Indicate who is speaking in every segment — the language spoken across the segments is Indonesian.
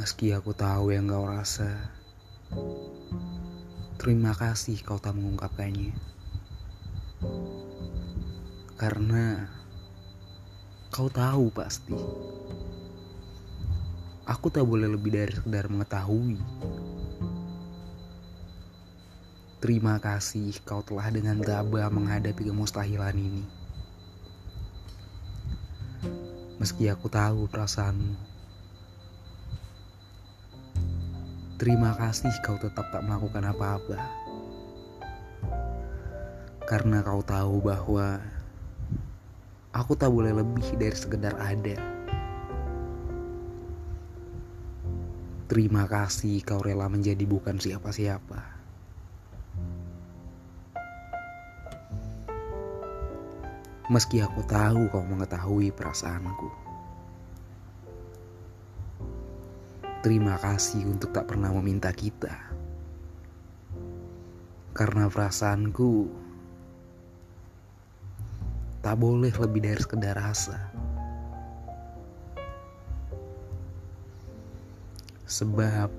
Speaker 1: Meski aku tahu yang kau rasa, terima kasih kau tak mengungkapkannya. Karena kau tahu pasti, aku tak boleh lebih dari sekedar mengetahui. Terima kasih kau telah dengan tabah menghadapi kemustahilan ini. Meski aku tahu perasaanmu. Terima kasih kau tetap tak melakukan apa-apa. Karena kau tahu bahwa aku tak boleh lebih dari sekedar ada. Terima kasih kau rela menjadi bukan siapa-siapa. Meski aku tahu kau mengetahui perasaanku. Terima kasih untuk tak pernah meminta kita. Karena perasaanku tak boleh lebih dari sekedar rasa. Sebab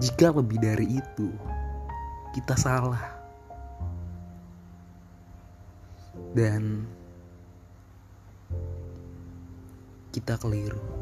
Speaker 1: jika lebih dari itu, kita salah. Dan kita keliru.